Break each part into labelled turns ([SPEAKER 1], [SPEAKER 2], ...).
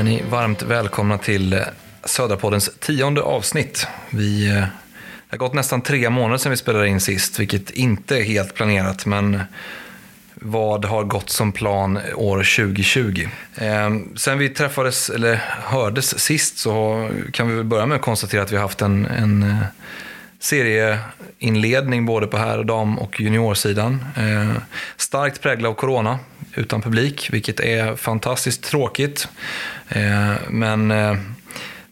[SPEAKER 1] Är ni varmt välkomna till eh, Södrapoddens tionde avsnitt. Vi eh, det har gått nästan tre månader sedan vi spelade in sist, vilket inte är helt planerat, men vad har gått som plan år 2020? Eh, sen vi träffades, eller hördes sist, så kan vi väl börja med att konstatera att vi har haft en, en eh, serieinledning både på herr-, dam och juniorsidan. Eh, starkt präglad av corona, utan publik, vilket är fantastiskt tråkigt. Eh, men eh,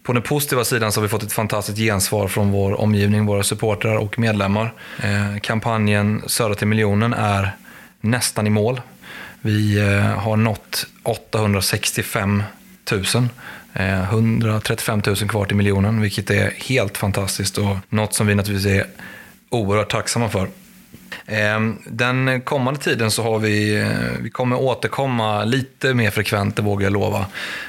[SPEAKER 1] på den positiva sidan så har vi fått ett fantastiskt gensvar från vår omgivning, våra supportrar och medlemmar. Eh, kampanjen Södra till miljonen är nästan i mål. Vi har nått 865 000. 135 000 kvar till miljonen, vilket är helt fantastiskt och något som vi naturligtvis är oerhört tacksamma för. Ehm, den kommande tiden så har vi, eh, vi kommer återkomma lite mer frekvent, det vågar jag lova.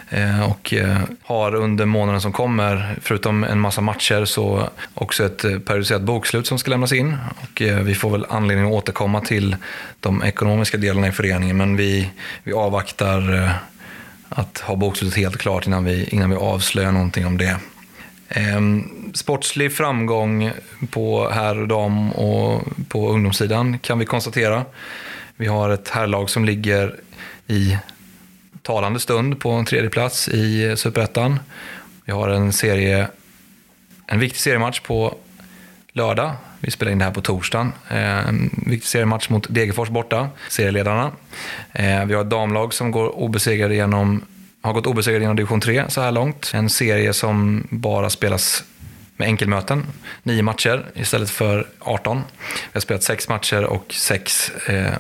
[SPEAKER 1] Ehm, och eh, har under månaden som kommer, förutom en massa matcher, så också ett eh, periodiserat bokslut som ska lämnas in. Och vi får väl anledning att återkomma till de ekonomiska delarna i föreningen, men vi, vi avvaktar att ha bokslutet helt klart innan vi, innan vi avslöjar någonting om det. Ehm, Sportslig framgång på herr och dam och på ungdomssidan kan vi konstatera. Vi har ett herrlag som ligger i talande stund på en tredje plats i Superettan. Vi har en, serie, en viktig seriematch på lördag. Vi spelar in det här på torsdagen. Eh, en viktig seriematch mot Degerfors borta, serieledarna. Eh, vi har ett damlag som går obesegrade genom har gått obesegrade genom division 3 så här långt. En serie som bara spelas med enkelmöten. Nio matcher istället för 18. Vi har spelat sex matcher och sex eh,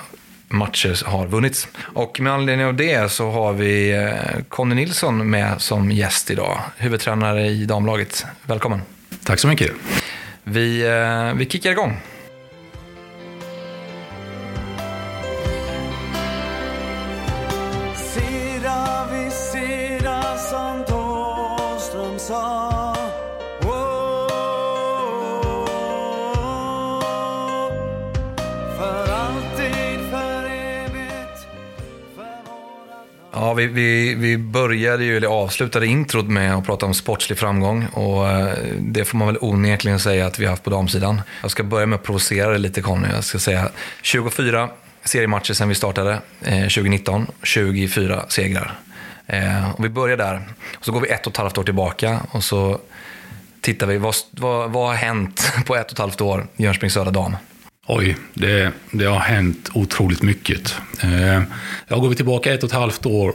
[SPEAKER 1] matcher har vunnits. Och med anledning av det så har vi eh, Conny Nilsson med som gäst idag. Huvudtränare i damlaget. Välkommen.
[SPEAKER 2] Tack så mycket.
[SPEAKER 1] Vi, eh, vi kickar igång. Ja, vi, vi, vi började ju, eller avslutade introt med att prata om sportslig framgång och eh, det får man väl onekligen säga att vi har haft på damsidan. Jag ska börja med att provocera dig lite Conny. Jag ska säga 24 seriematcher sedan vi startade eh, 2019, 24 segrar. Eh, och vi börjar där, och så går vi ett och ett halvt år tillbaka och så tittar vi, vad, vad, vad har hänt på ett och ett halvt år i Jönköpings Södra Dam?
[SPEAKER 2] Oj, det, det har hänt otroligt mycket. Eh, jag går vi tillbaka ett och ett halvt år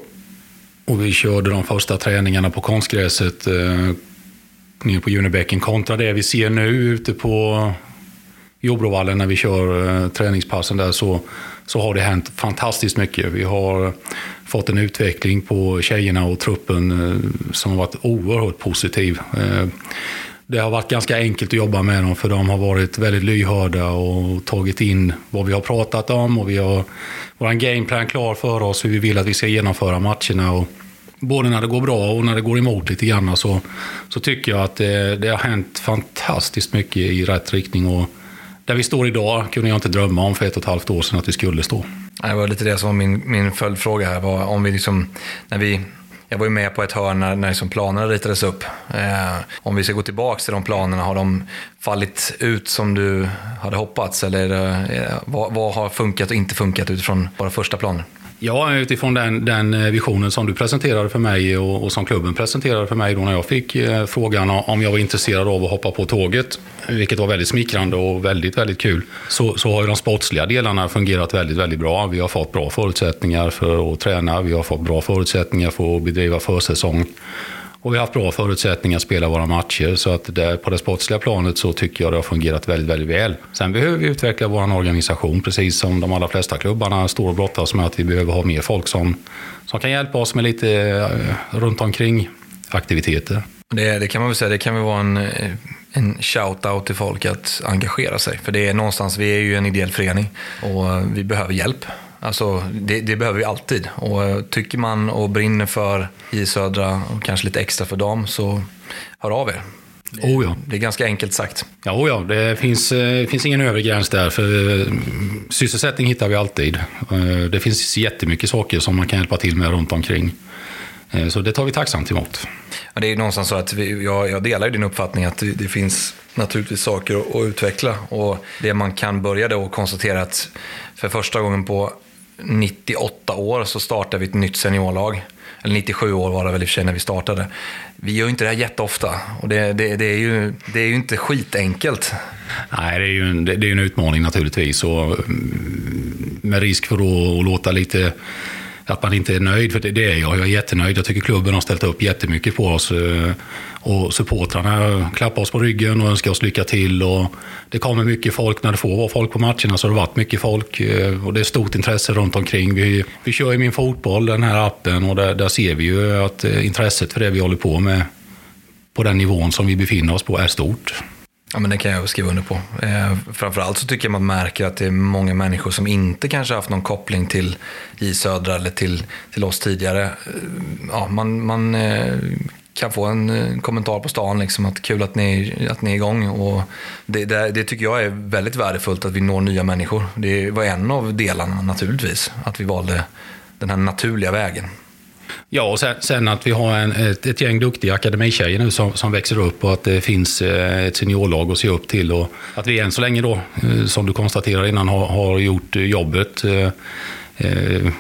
[SPEAKER 2] och vi körde de första träningarna på konstgräset eh, nere på Junibäcken kontra det vi ser nu ute på Jordbrovallen när vi kör eh, träningspassen där så, så har det hänt fantastiskt mycket. Vi har fått en utveckling på tjejerna och truppen eh, som har varit oerhört positiv. Eh, det har varit ganska enkelt att jobba med dem för de har varit väldigt lyhörda och tagit in vad vi har pratat om och vi har vår gameplan klar för oss hur vi vill att vi ska genomföra matcherna. Och både när det går bra och när det går emot lite grann så, så tycker jag att det, det har hänt fantastiskt mycket i rätt riktning. Och där vi står idag kunde jag inte drömma om för ett och ett halvt år sedan att vi skulle stå.
[SPEAKER 1] Det var lite det som var min, min följdfråga här. Var om vi liksom, när vi jag var ju med på ett hörn när, när liksom planerna ritades upp. Eh, om vi ska gå tillbaka till de planerna, har de fallit ut som du hade hoppats? Eller eh, vad, vad, har funkat och inte funkat utifrån våra första planer?
[SPEAKER 2] Ja, utifrån den, den, eh, visionen som du presenterade för mig och, och, som klubben presenterade för mig då när jag fick eh, frågan om jag var intresserad av att hoppa på tåget, vilket var väldigt smickrande och väldigt, väldigt kul, så, så har ju de sportsliga delarna fungerat väldigt, väldigt bra. Vi har fått bra förutsättningar för att träna, vi har fått bra förutsättningar för att bedriva försäsong. Och vi har haft bra förutsättningar att spela våra matcher. Så att där, på det sportsliga planet så tycker jag det har fungerat väldigt, väldigt väl. Sen behöver vi utveckla vår organisation, precis som de allra flesta klubbarna står och brottas med att vi behöver ha mer folk som, som kan hjälpa oss med lite uh, runt omkring aktiviteter.
[SPEAKER 1] Det, det, kan man väl säga, det kan väl vara en, eh, en shout-out till folk att engagera sig. För det är någonstans, vi är ju en ideell förening och vi behöver hjälp. Alltså, det, det, behöver vi alltid. Och eh, tycker man och brinner för i Södra och kanske lite extra för dem så hör av er. Det, oh ja. det är ganska enkelt sagt.
[SPEAKER 2] Ja, oh ja. det finns, eh, finns ingen övre gräns där. För eh, sysselsättning hittar vi alltid. Det finns jättemycket saker som man kan hjälpa till med runt omkring. Så det tar vi tacksamt emot.
[SPEAKER 1] Ja, det är någonstans så att vi, jag, jag delar din uppfattning att det, det, finns naturligtvis saker att, att utveckla. Och det man kan börja då och konstatera att för första gången på 98 år så startar vi ett nytt seniorlag. Eller 97 år var det väl i och för sig när vi startade. Vi gör ju inte det här jätteofta och det, det, det, är, ju, det är ju inte skitenkelt.
[SPEAKER 2] Nej, det är ju en, det är en utmaning naturligtvis. Och mm, med risk för att låta lite att man inte är nöjd, för det är jag. Jag är jättenöjd. Jag tycker klubben har ställt upp jättemycket på oss. Eh, och supportrarna klappar oss på ryggen och önskar oss lycka till. Och det kommer mycket folk när det får vara folk på matcherna, så har det varit mycket folk. Eh, och det är stort intresse runt omkring. Vi, vi kör ju Min Fotboll, den här appen, och där, där ser vi ju att eh, intresset för det vi håller på med på den nivån som vi befinner oss på är stort.
[SPEAKER 1] Ja, men det kan jag skriva under på. Eh, framförallt så tycker jag man märker att det är många människor som inte kanske haft någon koppling till i Södra eller till, till oss tidigare. Eh, ja, man, man eh, kan få en eh, kommentar på stan, liksom, att kul att ni, att ni är igång. Och det, det, det, tycker jag är väldigt värdefullt, att vi når nya människor. Det var en av delarna naturligtvis, att vi valde den här naturliga vägen.
[SPEAKER 2] Ja, och sen, sen, att vi har en, ett, ett gäng duktiga akademitjejer nu som, som växer upp och att det finns eh, ett seniorlag att se upp till. Och att vi än så länge då, eh, som du konstaterade innan, har, har gjort eh, jobbet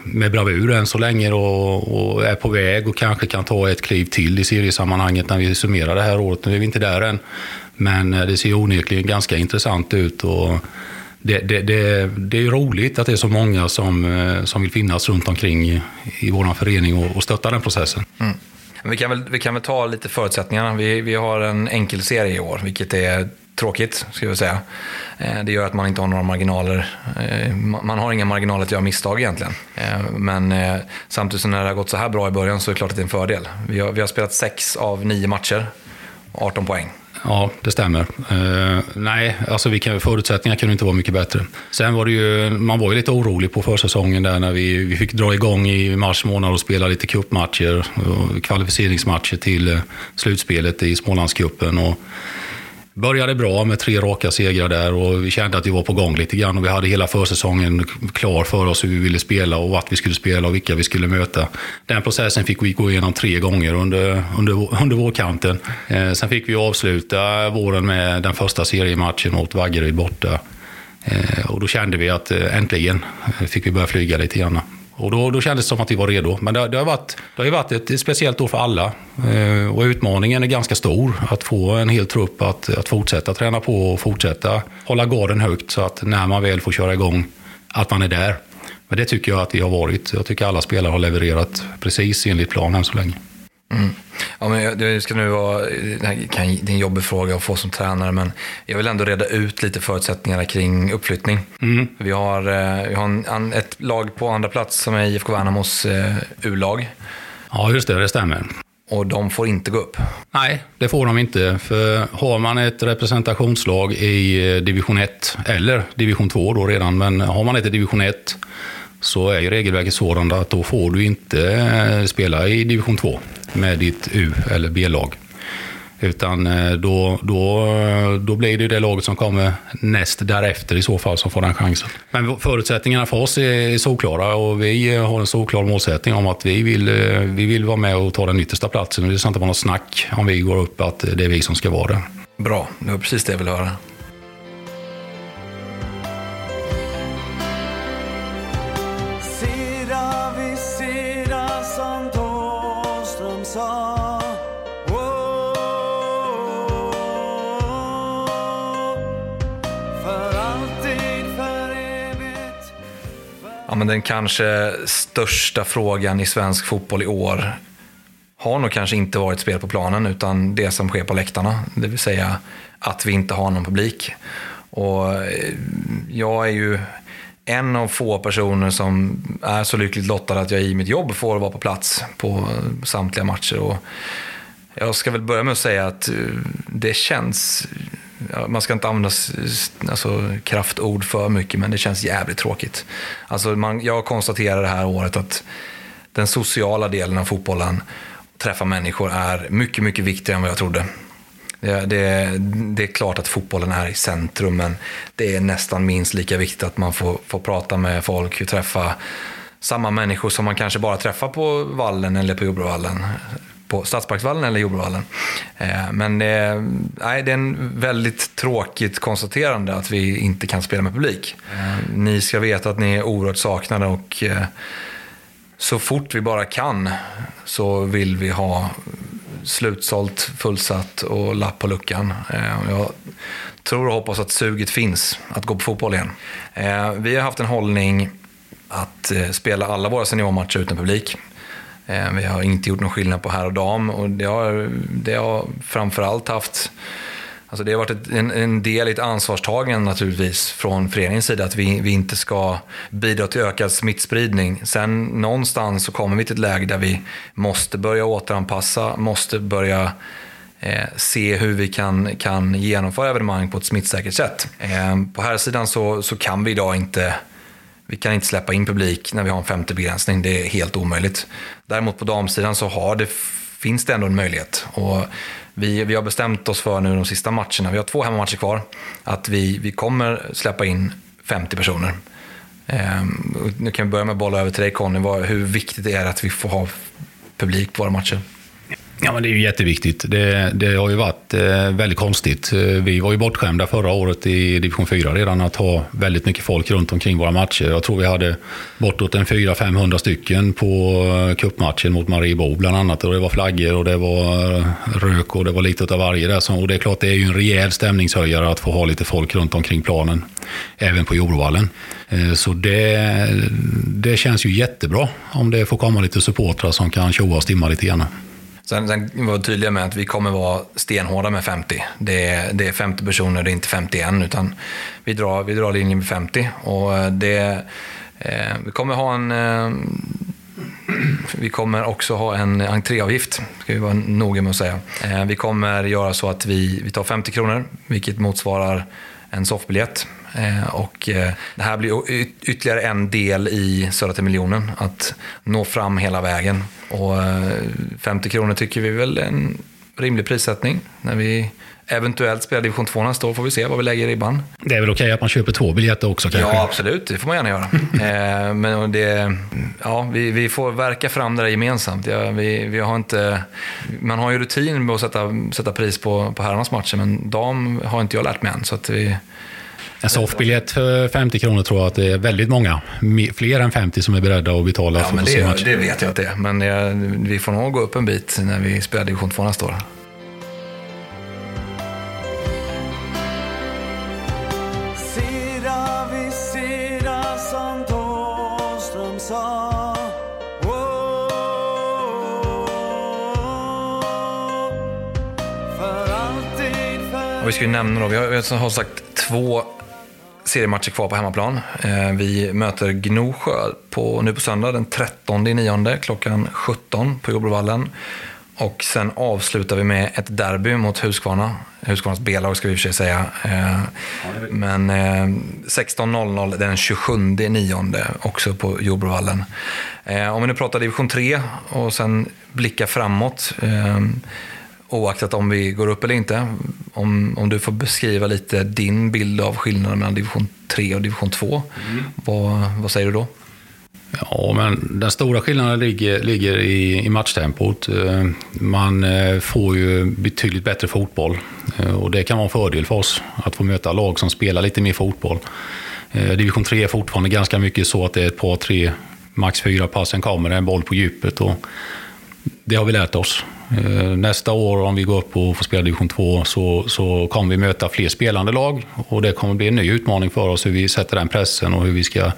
[SPEAKER 2] med bravur än så länge och, och, är på väg och kanske kan ta ett kliv till i seriesammanhanget när vi summerar det här året. Nu är vi inte där än, men det ser onekligen ganska intressant ut. Och det, det, det, det, är roligt att det är så många som, eh, som vill finnas runt omkring i, vår förening och, och stötta den processen. Mm.
[SPEAKER 1] Vi, kan väl, vi kan väl ta lite förutsättningarna. Vi, vi har en enkel serie i år, vilket är tråkigt, ska jag säga. Eh, det gör att man inte har några marginaler. Eh, man har inga marginaler att göra misstag egentligen. Men samtidigt som när det har gått så här bra i början så är det klart att det är en fördel. Vi har, vi har spelat sex av nio matcher, 18 poäng.
[SPEAKER 2] Ja, det stämmer. Uh, nej, alltså vi kan, förutsättningarna kunde inte vara mycket bättre. Sen var det ju, man var ju lite orolig på försäsongen där när vi, vi fick dra igång i mars månad och spela lite cupmatcher, kvalificeringsmatcher till eh, slutspelet i Smålandscupen. Och Började bra med tre raka segrar där och vi kände att vi var på gång lite grann. Och vi hade hela försäsongen klar för oss hur vi ville spela och vart vi skulle spela och vilka vi skulle möta. Den processen fick vi gå igenom tre gånger under, under, under vårkanten. Eh, sen fick vi avsluta våren med den första seriematchen mot Vaggeryd borta. Eh, och då kände vi att eh, äntligen eh, fick vi börja flyga lite grann. Och då, då kändes det som att vi var redo. Men det, det, har, varit, det har varit ett speciellt år för alla. Eh, och utmaningen är ganska stor. Att få en hel trupp att, att fortsätta träna på och fortsätta hålla garden högt. Så att när man väl får köra igång, att man är där. Men det tycker jag att vi har varit. Jag tycker alla spelare har levererat precis enligt plan än så länge.
[SPEAKER 1] Mm. Ja, men det ska nu vara, det är en jobbig fråga att få som tränare, men jag vill ändå reda ut lite förutsättningarna kring uppflyttning. Mm. Vi har, eh, vi har en, ett lag på andra plats som är IFK Värnamos eh, U-lag.
[SPEAKER 2] Ja, just det, det stämmer.
[SPEAKER 1] Och de får inte gå upp?
[SPEAKER 2] Nej, det får de inte. För har man ett representationslag i eh, division 1, eller division 2 då redan, men har man ett i division 1 så är ju regelverket sådant att då får du inte eh, spela i division 2 med ditt U eller B-lag. Utan eh, då, då, då blir det det laget som kommer näst därefter i så fall som får den chansen. Men förutsättningarna för oss är solklara och vi eh, har en solklar målsättning om att vi vill, vi vill vara med och ta den yttersta platsen. Det ska inte vara något snack om vi går upp att det är vi som ska vara det.
[SPEAKER 1] Bra, det var precis det jag ville höra. Ja, men den kanske största frågan i svensk fotboll i år har nog kanske inte varit spel på planen utan det som sker på läktarna. Det vill säga att vi inte har någon publik. Och eh, jag är ju en av få personer som är så lyckligt lottad att jag i mitt jobb får vara på plats på samtliga matcher. Och jag ska väl börja med att säga att eh, det känns man ska inte använda alltså, kraftord för mycket, men det känns jävligt tråkigt. Alltså, man, jag konstaterar det här året att den sociala delen av fotbollen, träffa människor, är mycket, mycket viktigare än vad jag trodde. Det, det, det, är klart att fotbollen är i centrum, men det är nästan minst lika viktigt att man får, får prata med folk, träffa samma människor som man kanske bara träffar på vallen eller på Jordbrovallen. På Stadsparksvallen eller Jordbrovallen. Eh, men det, nej, det är en väldigt tråkigt konstaterande att vi inte kan spela med publik. Eh, ni ska veta att ni är oerhört saknade och eh, så fort vi bara kan så vill vi ha slutsålt, fullsatt och lapp på luckan. Jag tror och hoppas att suget finns att gå på fotboll igen. Vi har haft en hållning att spela alla våra seniormatcher utan publik. Eh, vi har inte gjort någon skillnad på herr och dam och det har, det har framförallt haft Alltså det har varit en, en, del i ett ansvarstagande naturligtvis från föreningens sida att vi, vi inte ska bidra till ökad smittspridning. Sen någonstans så kommer vi till ett läge där vi måste börja återanpassa, måste börja eh, se hur vi kan, kan genomföra evenemang på ett smittsäkert sätt. Eh, på här sidan så, så kan vi idag inte vi kan inte släppa in publik när vi har en femte begränsning. Det är helt omöjligt. Däremot på damsidan så har det, finns det ändå en möjlighet. Och vi, vi har bestämt oss för nu de sista matcherna, vi har två hemmamatcher kvar, att vi, vi kommer släppa in 50 personer. Um, nu kan vi börja med att bolla över till dig Conny. Hur viktigt är det att vi får ha publik på våra matcher?
[SPEAKER 2] Ja, men det är ju jätteviktigt. Det, det har ju varit eh, väldigt konstigt. Eh, vi var ju bortskämda förra året i division 4 redan att ha väldigt mycket folk runt omkring våra matcher. Jag tror vi hade bortåt en 400-500 stycken på eh, cupmatchen kuppmatchen mot Mariebo bland annat. Och det var flaggor och det var eh, rök och det var lite av varje där. Och det är klart, det är ju en rejäl stämningshöjare att få ha lite folk runt omkring planen. Även på Jordvallen. Så det, det känns ju jättebra om det får komma lite supportrar som kan tjoa och stimma lite grann.
[SPEAKER 1] Sen, sen var vi tydliga med att vi kommer vara stenhårda med 50. Det är, det är 50 personer, det är inte 51, utan vi drar, vi drar linjen med 50. Och eh, det, eh, vi kommer ha en... Eh, vi kommer också ha en entréavgift, ska vi vara noga med att säga. Eh, vi kommer göra så att vi, vi tar 50 kronor, vilket motsvarar en soffbiljett. Eh, och eh, det här blir ytterligare en del i Södra till miljonen, att nå fram hela vägen. Och 50 eh, kronor tycker vi väl är en rimlig prissättning. När vi eventuellt spelar division 2 nästa år får vi se vad vi lägger i ribban.
[SPEAKER 2] Det är väl okej att man köper två biljetter också kanske?
[SPEAKER 1] Ja, absolut. Det får man gärna göra. men det, ja, vi, vi får verka fram det där gemensamt. Ja, vi, vi har inte, man har ju rutin med att sätta, sätta pris på, på herrarnas matcher, men dam har inte jag lärt mig än. Så att vi,
[SPEAKER 2] en soffbiljett för 50 kronor tror jag att det är väldigt många, fler än 50 som är beredda att betala
[SPEAKER 1] ja, för men det, det vet jag att det är. Men det, vi får nog gå upp en bit när vi spelar division 2 nästa år. Och vi ska ju nämna då, vi har, vi har sagt två seriematcher kvar på hemmaplan. Eh, vi möter Gnosjö på, nu på söndag den 13 9 klockan 17 på Jordbrovallen. Och sen avslutar vi med ett derby mot Huskvarna. Huskvarnas B-lag ska vi i och för sig säga. Eh, men 16.00 eh, den 27 9 också på Jordbrovallen. Om vi nu pratar division 3 och sen blickar framåt oaktat om vi går upp eller inte. Om, om du får beskriva lite din bild av skillnaden mellan division 3 och division 2. Mm. Vad, vad säger du då?
[SPEAKER 2] Ja, men den stora skillnaden ligger, ligger i, i matchtempot. Eh, man eh, får ju betydligt bättre fotboll eh, och det kan vara en fördel för oss att få möta lag som spelar lite mer fotboll. Division 3 är fortfarande ganska mycket så att det är ett par, tre, max fyra pass, sen kommer det en boll på djupet. Och det har vi lärt oss. Eh, nästa år om vi går upp och får spela division 2 så, så kommer vi möta fler spelande lag och det kommer bli en ny utmaning för oss hur vi sätter den pressen och hur vi ska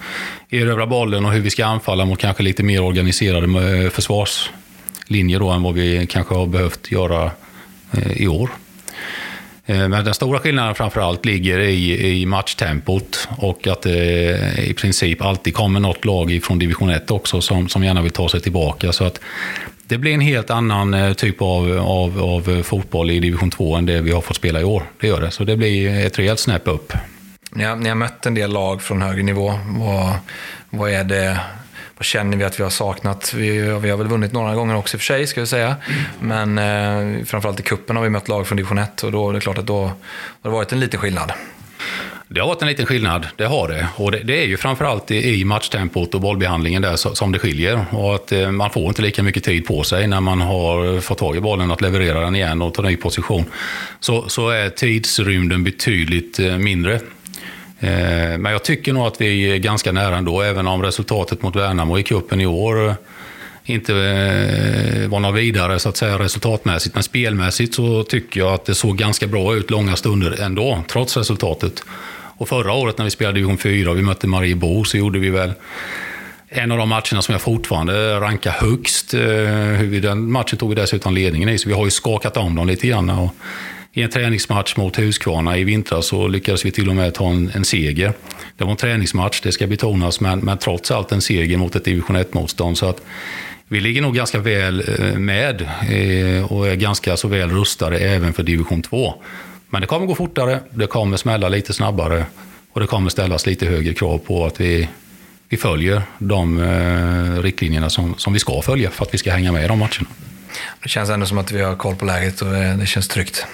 [SPEAKER 2] erövra bollen och hur vi ska anfalla mot kanske lite mer organiserade eh, försvarslinjer då än vad vi kanske har behövt göra eh, i år. Men den stora skillnaden framför allt ligger i, i matchtempot och att det i princip alltid kommer något lag från division 1 också som, som gärna vill ta sig tillbaka. Så att det blir en helt annan eh, typ av, av, av fotboll i division 2 än det vi har fått spela i år. Det gör det. Så det blir ett rejält snäpp upp.
[SPEAKER 1] Ni har, ni har mött en del lag från högre nivå. Vad, vad är det vad känner vi att vi har saknat? Vi, vi har väl vunnit några gånger också i och för sig, ska jag säga. Men eh, framförallt i kuppen har vi mött lag från division 1 och då är det klart att då har det varit en liten skillnad.
[SPEAKER 2] Det har varit en liten skillnad, det har det. Och det, det är ju framförallt i matchtempot och bollbehandlingen där som det skiljer. Och att eh, man får inte lika mycket tid på sig när man har fått tag i bollen att leverera den igen och ta ny position. Så, så är tidsrymden betydligt eh, mindre. Eh, men jag tycker nog att vi är ganska nära ändå, även om resultatet mot Värnamo i cupen i år inte var något vidare så att säga resultatmässigt. Men spelmässigt så tycker jag att det såg ganska bra ut långa stunder ändå, trots resultatet. Och förra året när vi spelade division 4 och vi mötte Mariebo så gjorde vi väl en av de matcherna som jag fortfarande rankar högst. Eh, den matchen tog vi dessutom ledningen i, så vi har ju skakat om dem lite grann. Och I en träningsmatch mot Huskvarna i vintras så lyckades vi till och med ta en, en seger. Det var en träningsmatch, det ska betonas, men, men trots allt en seger mot ett division 1-motstånd. Så att vi ligger nog ganska väl eh, med eh, och är ganska så väl rustade även för division 2. Men det kommer gå fortare, det kommer smälla lite snabbare och det kommer ställas lite högre krav på att vi, vi följer de eh, riktlinjerna som, som vi ska följa för att vi ska hänga med i de matcherna.
[SPEAKER 1] Det känns ändå som att vi har koll på läget och det, det känns tryggt.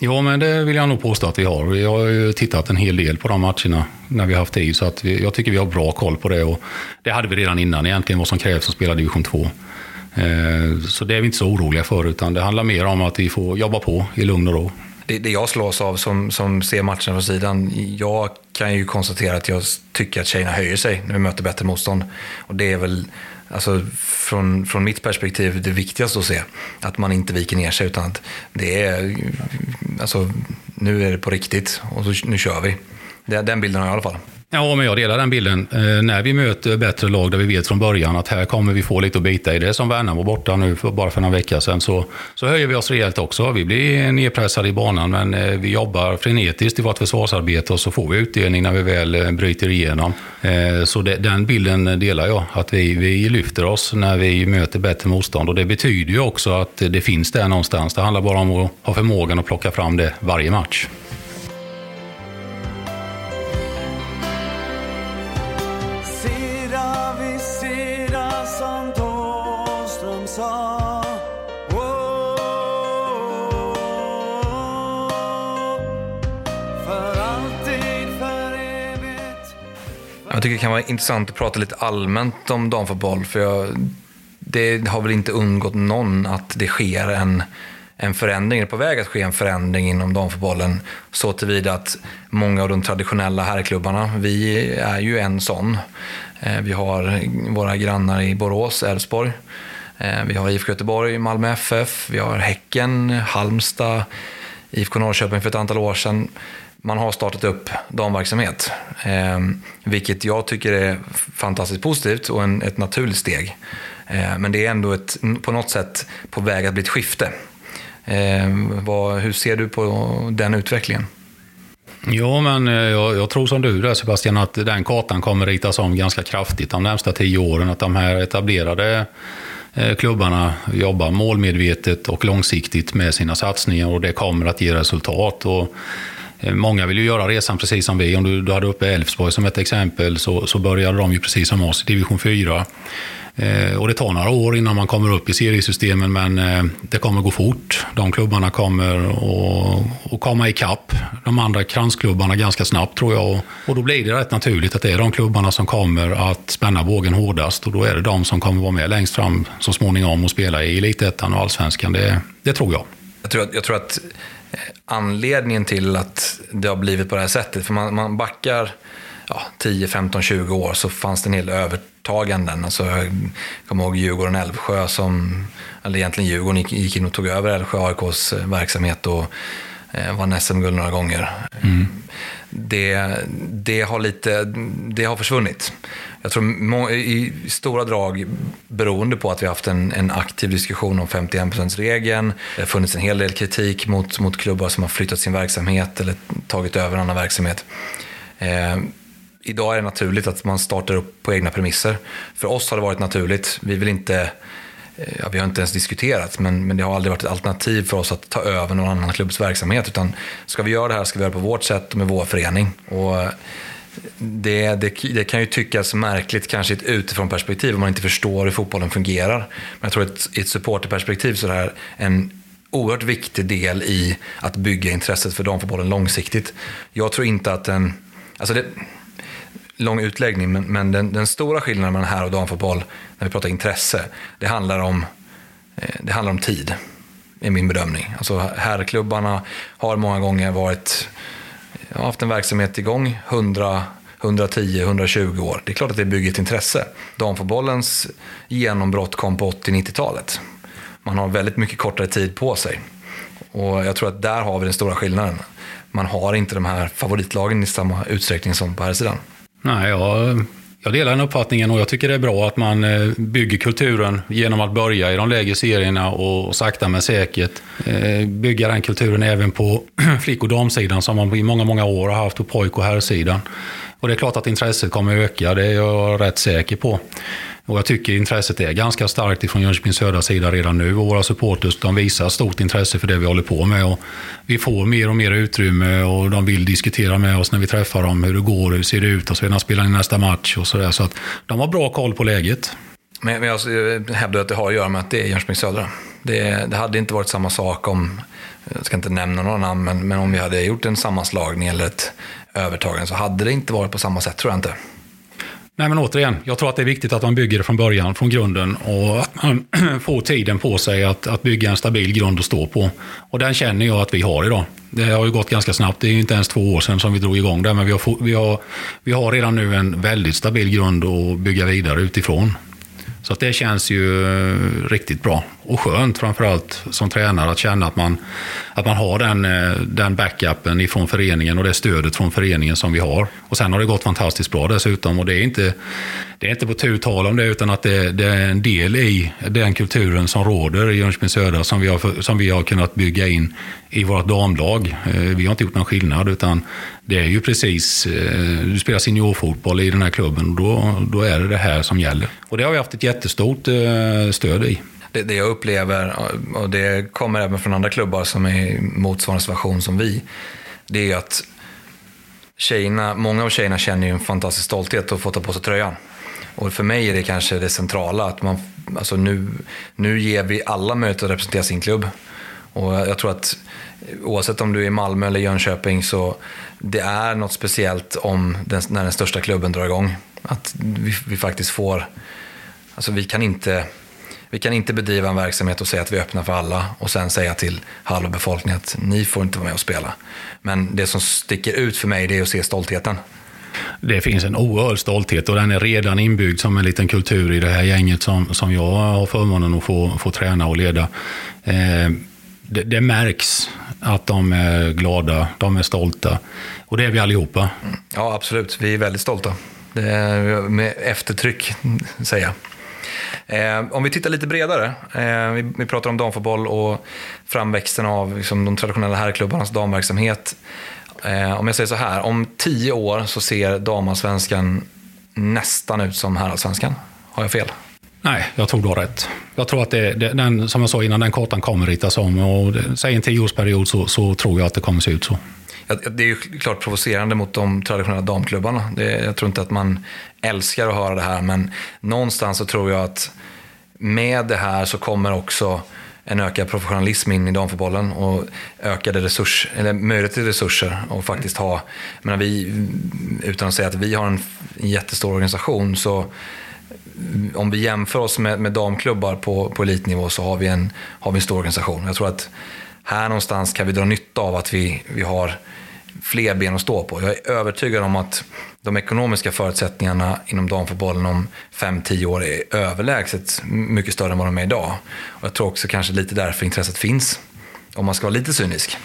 [SPEAKER 2] Ja, men det vill jag nog påstå att vi har. Vi har ju tittat en hel del på de matcherna när vi har haft tid, så att vi, jag tycker vi har bra koll på det. Och det hade vi redan innan egentligen, vad som krävs att spela division 2. Eh, så det är vi inte så oroliga för, utan det handlar mer om att vi får jobba på i lugn och ro
[SPEAKER 1] det, det jag slås av som, som ser matchen från sidan, jag kan ju konstatera att jag tycker att tjejerna höjer sig när vi möter bättre motstånd. Och det är väl alltså, från, från mitt perspektiv det viktigaste att se. Att man inte viker ner sig utan att det är, alltså, nu är det på riktigt och så, nu kör vi. Det, den bilden har jag i alla fall.
[SPEAKER 2] Ja, men jag delar den bilden. Eh, när vi möter bättre lag där vi vet från början att här kommer vi få lite att bita i det, som Värnamo borta nu för, bara för några vecka sedan, så, så höjer vi oss rejält också. Vi blir nedpressade i banan, men eh, vi jobbar frenetiskt i vårt försvarsarbete och så får vi utdelning när vi väl eh, bryter igenom. Eh, så det, den bilden delar jag, att vi, vi lyfter oss när vi möter bättre motstånd. Och det betyder ju också att det finns där någonstans. Det handlar bara om att ha förmågan att plocka fram det varje match.
[SPEAKER 1] Jag tycker det kan vara intressant att prata lite allmänt om damfotboll. För jag, det har väl inte undgått någon att det sker en, en förändring, är på väg att ske en förändring inom damfotbollen. Så tillvida att många av de traditionella herrklubbarna, vi är ju en sån. Eh, vi har våra grannar i Borås, Elfsborg. Eh, vi har IFK Göteborg, Malmö FF, vi har Häcken, Halmstad, IFK Norrköping för ett antal år sedan man har startat upp damverksamhet. Eh, vilket jag tycker är fantastiskt positivt och en, ett naturligt steg. Eh, men det är ändå ett, på något sätt på väg att bli ett skifte. Eh, vad, hur ser du på den utvecklingen?
[SPEAKER 2] Ja, men eh, jag, jag, tror som du där Sebastian, att den kartan kommer ritas om ganska kraftigt de närmsta tio åren. Att de här etablerade eh, klubbarna jobbar målmedvetet och långsiktigt med sina satsningar och det kommer att ge resultat. Och Eh, många vill ju göra resan precis som vi. Om du, du hade uppe Elfsborg som ett exempel så, så började de ju precis som oss i division 4. Eh, och det tar några år innan man kommer upp i seriesystemen men eh, det kommer gå fort. De klubbarna kommer att komma ikapp de andra kransklubbarna ganska snabbt tror jag. Och, och då blir det rätt naturligt att det är de klubbarna som kommer att spänna bågen hårdast och då är det de som kommer vara med längst fram så småningom och spela i elitettan och allsvenskan. Det, det tror jag.
[SPEAKER 1] Jag tror, att, jag tror att Eh, anledningen till att det har blivit på det här sättet. För man, man backar ja, 10, 15, 20 år så fanns det en hel övertaganden. Alltså, jag kommer ihåg Djurgården-Älvsjö som, eller egentligen Djurgården gick, gick in och tog över Älvsjö AIKs eh, verksamhet och eh, vann SM-guld några gånger. Mm. Det, det, har lite, det har försvunnit. Jag tror i stora drag beroende på att vi har haft en, en aktiv diskussion om 51%-regeln. Det har funnits en hel del kritik mot, mot klubbar som har flyttat sin verksamhet eller tagit över en annan verksamhet. Eh, idag är det naturligt att man startar upp på egna premisser. För oss har det varit naturligt. Vi vill inte Eh, ja, vi har inte ens diskuterat, men, men det har aldrig varit ett alternativ för oss att ta över någon annan klubbs verksamhet. Utan ska vi göra det här ska vi göra det på vårt sätt och med vår förening. Och eh, det, det, det, kan ju tyckas märkligt kanske i ett utifrån perspektiv om man inte förstår hur fotbollen fungerar. Men jag tror att i ett supporterperspektiv så är det här en oerhört viktig del i att bygga intresset för damfotbollen långsiktigt. Jag tror inte att en Alltså det, lång utläggning, men, men den, den, stora skillnaden mellan här och damfotboll, när vi pratar intresse, det handlar om, eh, det handlar om tid, är min bedömning. Alltså herrklubbarna har många gånger varit, eh, haft en verksamhet igång 100 110-120 år. Det är klart att det bygger ett intresse. Damfotbollens genombrott kom på 80-90-talet. Man har väldigt mycket kortare tid på sig. Och jag tror att där har vi den stora skillnaden. Man har inte de här favoritlagen i samma utsträckning som på här sidan.
[SPEAKER 2] Nej, jag, jag delar den uppfattningen och jag tycker det är bra att man eh, bygger kulturen genom att börja i de lägre serierna och sakta men säkert eh, bygga den kulturen även på flick och damsidan som man i många, många år har haft på pojk och herrsidan. Och det är klart att intresset kommer att öka, det är jag rätt säker på. Och jag tycker intresset är ganska starkt ifrån Jönköpings södra sida redan nu. Och våra supporters de visar stort intresse för det vi håller på med. Och vi får mer och mer utrymme och de vill diskutera med oss när vi träffar dem. Hur det går, hur det ser ut och så vidare. Spelar in nästa match och sådär. Så att de har bra koll på läget.
[SPEAKER 1] Men, jag hävdar att det har att göra med att det är Jönköpings södra. Det, det, hade inte varit samma sak om, jag ska inte nämna några namn, men, men om vi hade gjort en sammanslagning eller ett övertagande så hade det inte varit på samma sätt tror jag inte.
[SPEAKER 2] Nej, men återigen, jag tror att det är viktigt att man bygger det från början, från grunden och att man får tiden på sig att, att bygga en stabil grund att stå på. Och den känner jag att vi har idag. Det har ju gått ganska snabbt, det är ju inte ens två år sedan som vi drog igång det, men vi har, vi har, vi har redan nu en väldigt stabil grund att bygga vidare utifrån. Så att det känns ju riktigt bra och skönt framförallt som tränare att känna att man, att man har den, eh, den backupen ifrån föreningen och det stödet från föreningen som vi har. Och sen har det gått fantastiskt bra dessutom och det är inte, det är inte på tu tal om det utan att det, det, är en del i den kulturen som råder i Jönköping Södra som vi, har, som vi har kunnat bygga in i vårt damlag. Eh, vi har inte gjort någon skillnad utan det är ju precis, eh, du spelar seniorfotboll i den här klubben och då, då är det det här som gäller. Och det har vi haft ett jättestort stöd i
[SPEAKER 1] det, det jag upplever, och det kommer även från andra klubbar som är i motsvarande situation som vi, det är att tjejerna, många av tjejerna känner ju en fantastisk stolthet att få ta på sig tröjan. Och för mig är det kanske det centrala, att man, alltså nu, nu ger vi alla möjlighet att representera sin klubb. Och jag tror att oavsett om du är i Malmö eller Jönköping så det är något speciellt om den, när den största klubben drar igång. Att vi, vi faktiskt får, alltså vi kan inte vi kan inte bedriva en verksamhet och säga att vi är öppna för alla och sen säga till halva befolkningen att ni får inte vara med och spela. Men det som sticker ut för mig det är att se stoltheten.
[SPEAKER 2] Det finns en oerhörd stolthet och den är redan inbyggd som en liten kultur i det här gänget som, som jag har förmånen att få, få träna och leda. Eh, det, det, märks att de är glada, de är stolta. Och det är vi allihopa.
[SPEAKER 1] Ja, absolut. Vi är väldigt stolta. Det är med eftertryck, säger jag. Eh, om vi tittar lite bredare, eh, vi, vi, pratar om damfotboll och framväxten av liksom, de traditionella herrklubbarnas damverksamhet. Eh, om jag säger så här, om tio år så ser damallsvenskan nästan ut som herrallsvenskan. Har jag fel?
[SPEAKER 2] Nej, jag tror du har rätt. Jag tror att det, det, den, som jag sa innan, den kartan kommer ritas om. Och det, säg en tioårsperiod så, så tror jag att det kommer se ut så.
[SPEAKER 1] Det är ju klart provocerande mot de traditionella damklubbarna. Det, jag tror inte att man älskar att höra det här, men någonstans så tror jag att med det här så kommer också en ökad professionalism in i damfotbollen och ökade resurs, eller möjlighet till resurser och faktiskt ha, menar vi, utan att säga att vi har en jättestor organisation så om vi jämför oss med, med damklubbar på, på elitnivå så har vi, en, har vi en stor organisation. Jag tror att här någonstans kan vi dra nytta av att vi, vi har fler ben att stå på. Jag är övertygad om att de ekonomiska förutsättningarna inom damfotbollen om 5-10 år är överlägset mycket större än vad de är idag. Och jag tror också kanske lite därför intresset finns, om man ska vara lite cynisk.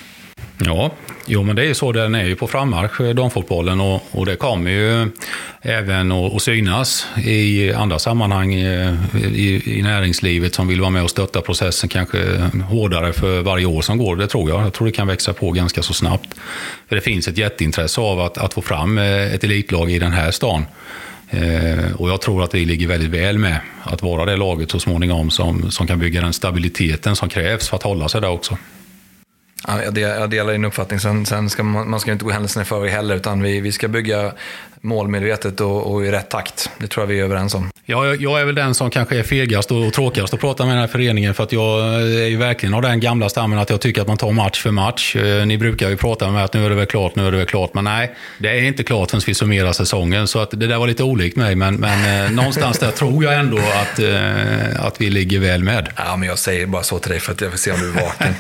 [SPEAKER 2] Ja, jo men det är ju så den är ju på frammarsch, eh, damfotbollen. Och, och det kommer ju även att synas i andra sammanhang i, i, i, näringslivet som vill vara med och stötta processen kanske hårdare för varje år som går. Det tror jag. Jag tror det kan växa på ganska så snabbt. För det finns ett jätteintresse av att, att få fram eh, ett elitlag i den här stan. Eh, och jag tror att vi ligger väldigt väl med att vara det laget så småningom som, som kan bygga den stabiliteten som krävs för att hålla sig där också.
[SPEAKER 1] Ja, jag, delar din uppfattning. Sen, sen ska man, man ska inte gå händelserna i förväg heller, utan vi, vi ska bygga målmedvetet och, och i rätt takt. Det tror jag vi är överens om.
[SPEAKER 2] Ja, jag är väl den som kanske är fegast och tråkigast att prata med den här föreningen för att jag är ju verkligen av den gamla stammen att jag tycker att man tar match för match. Eh, ni brukar ju prata med att nu är det väl klart, nu är det väl klart. Men nej, det är inte klart förrän vi summerar säsongen. Så att det där var lite olikt mig, men, men eh, någonstans där tror jag ändå att, eh, att vi ligger väl med.
[SPEAKER 1] Ja, men jag säger bara så till dig för att jag vill se om du är vaken.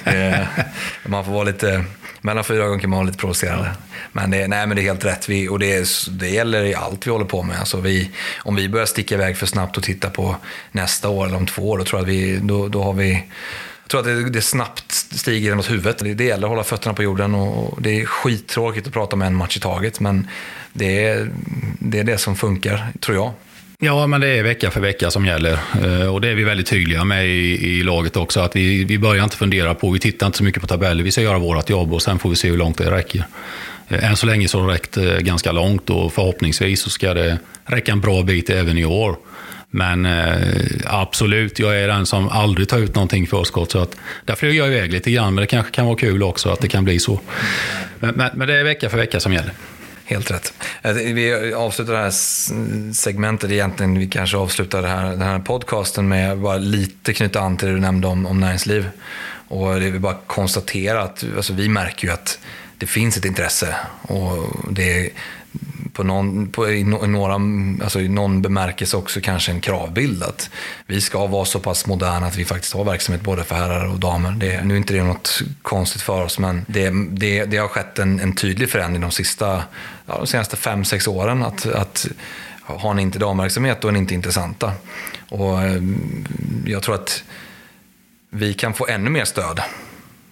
[SPEAKER 1] man får vara lite mellan fyra ögon kan man vara lite provocerande. Men det, nej, men det är helt rätt. Vi, och det, det gäller i allt vi håller på med. Alltså vi, om vi börjar sticka iväg för snabbt och titta på nästa år eller om två år, då tror jag att vi, då, då har vi jag tror att det, det snabbt stiger genom huvudet. Det gäller att hålla fötterna på jorden och det är skittråkigt att prata om en match i taget. Men det är, det är det som funkar, tror jag.
[SPEAKER 2] Ja, men det är vecka för vecka som gäller. Eh, och det är vi väldigt tydliga med i, i laget också. Att vi, vi börjar inte fundera på, vi tittar inte så mycket på tabeller. Vi ska göra vårt jobb och sen får vi se hur långt det räcker. Eh, än så länge så har det räckt eh, ganska långt och förhoppningsvis så ska det räcka en bra bit även i år. Men eh, absolut, jag är den som aldrig tar ut någonting förskott. Så att, där flyger jag iväg lite grann, men det kanske kan vara kul också att det kan bli så. Men, men, men det är vecka för vecka som gäller.
[SPEAKER 1] Helt rätt. Alltså, vi avslutar det här segmentet egentligen, vi kanske avslutar det här, den här podcasten med att bara lite knyta an till det du nämnde om, om näringsliv. Och det är bara konstatera att alltså, vi märker ju att det finns ett intresse. Och det, på någon, på, i, några, alltså i någon bemärkelse också kanske en kravbild. Att vi ska vara så pass moderna att vi faktiskt har verksamhet både för herrar och damer. Det, nu är inte det något konstigt för oss, men det, det, det har skett en, en tydlig förändring de, sista, ja, de senaste fem, sex åren. Att, att har ni inte damverksamhet, då är ni inte intressanta. Och eh, jag tror att vi kan få ännu mer stöd.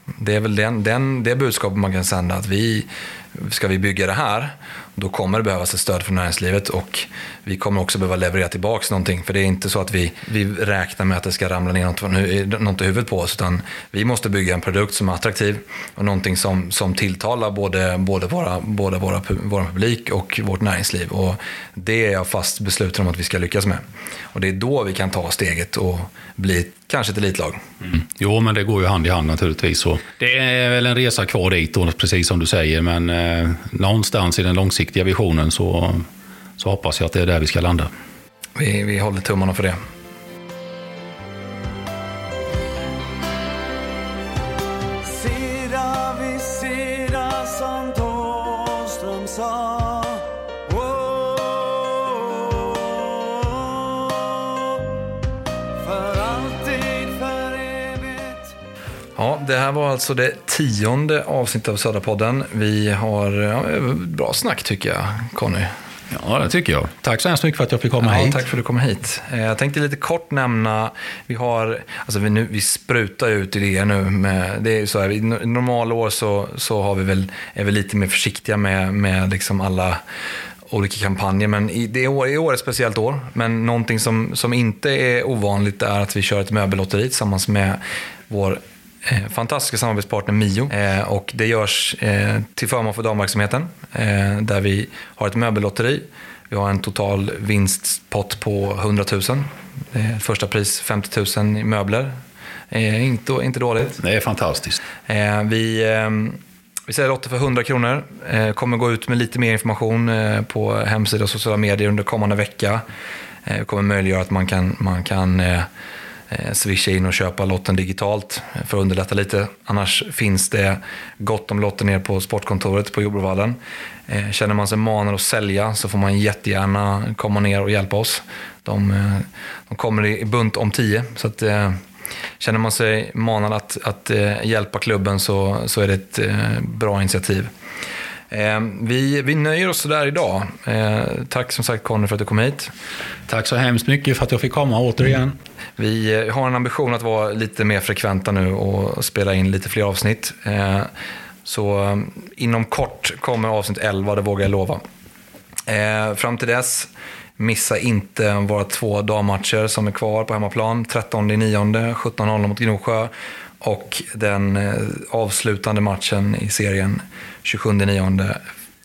[SPEAKER 1] Det är väl den, den, det budskapet man kan sända, att vi, ska vi bygga det här, då kommer det behövas ett stöd från näringslivet och vi kommer också behöva leverera tillbaka någonting. För det är inte så att vi, vi räknar med att det ska ramla ner något, något i huvudet på oss, utan vi måste bygga en produkt som är attraktiv och någonting som, som tilltalar både, både, våra, både våra, vår publik och vårt näringsliv. Och det är jag fast besluten om att vi ska lyckas med. Och det är då vi kan ta steget och bli kanske ett elitlag.
[SPEAKER 2] Mm. Jo, men det går ju hand i hand naturligtvis. Så det är väl en resa kvar dit, då, precis som du säger, men eh, någonstans i den långsiktiga visionen så, så hoppas jag att det är där vi ska landa.
[SPEAKER 1] Vi, vi håller tummarna för det. Ja, det här var alltså det tionde avsnittet av Södra-podden. Vi har ja, bra snack tycker jag, Conny.
[SPEAKER 2] Ja, det tycker jag. Tack så hemskt mycket för att jag fick komma
[SPEAKER 1] ja,
[SPEAKER 2] hit.
[SPEAKER 1] Tack för att du kom hit. Eh, jag tänkte lite kort nämna, vi har, alltså vi, nu, vi sprutar ut idéer nu. Med, det är så här, I normala år så, så har vi väl, är vi lite mer försiktiga med, med liksom alla olika kampanjer. Men i, det år, i år är ett speciellt år. Men någonting som, som inte är ovanligt är att vi kör ett möbellotteri tillsammans med vår fantastiska samarbetspartner Mio. Eh, och det görs eh, till förmån för damverksamheten. Eh, där vi har ett möbellotteri. Vi har en total vinstpott på 100 000. Eh, första pris 50 000 i möbler. Eh, inte, inte dåligt.
[SPEAKER 2] Det är fantastiskt.
[SPEAKER 1] Eh, vi, vi säljer lotter för 100 kronor. kommer gå ut med lite mer information på hemsida och sociala medier under kommande vecka. Det kommer möjliggöra att man kan, man kan Eh, Eh, swisha in och köpa lotten digitalt eh, för att underlätta lite. Annars finns det gott om lotter ner på sportkontoret på Jordbrovallen. Eh, känner man sig manad att sälja så får man jättegärna komma ner och hjälpa oss. De, de kommer i bunt om tio. Så att, känner man sig manad att, att hjälpa klubben så, så är det ett bra initiativ. Eh, vi, vi nöjer oss där idag. Eh, tack som sagt Conny för att du kom hit.
[SPEAKER 2] Tack så hemskt mycket för att jag fick komma återigen.
[SPEAKER 1] Vi eh, har en ambition att vara lite mer frekventa nu och spela in lite fler avsnitt. Så inom kort kommer avsnitt 11, det vågar jag lova. Fram till dess, missa inte våra två dammatcher som är kvar på hemmaplan. 13 9, 17.00 mot Gnosjö och den eh, avslutande matchen i serien 27.9.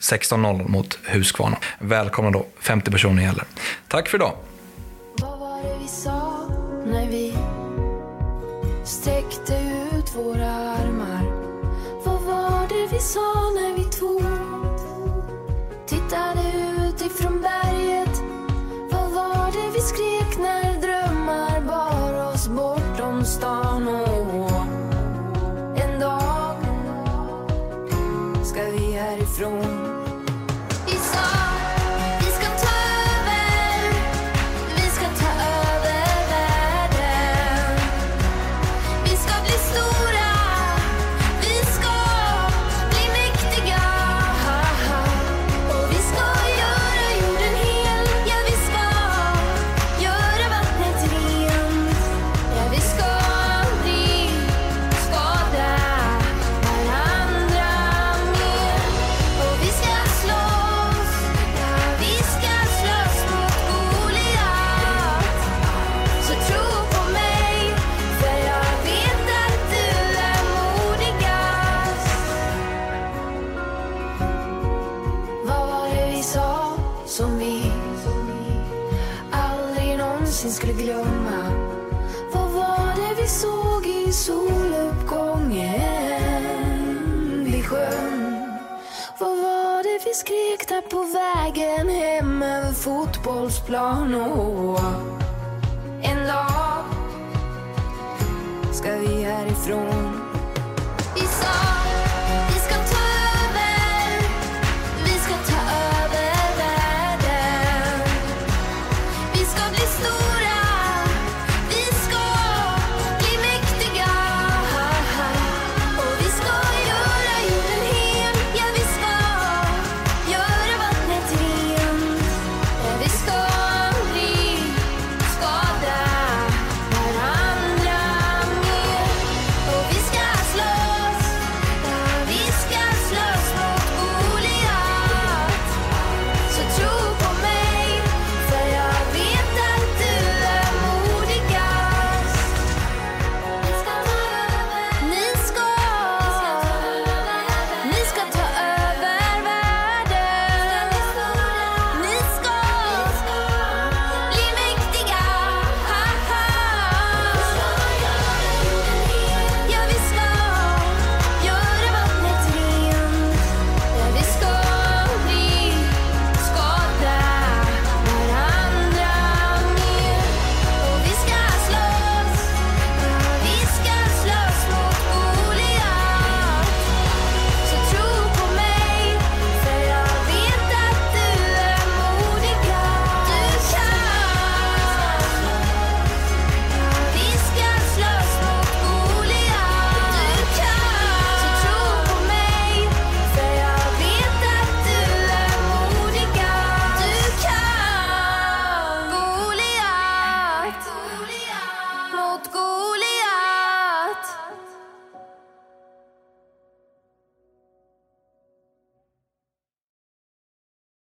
[SPEAKER 1] 16.00 mot Huskvarna. Välkomna då, 50 personer gäller. Tack för idag. Vad var det vi sa när vi sträckte ut våra armar? Vad var det vi sa när vi två tittade ut ifrån
[SPEAKER 3] soluppgången 좋은 skrek där på vägen hem över fotbollsplan och en dag ska vi härifrån.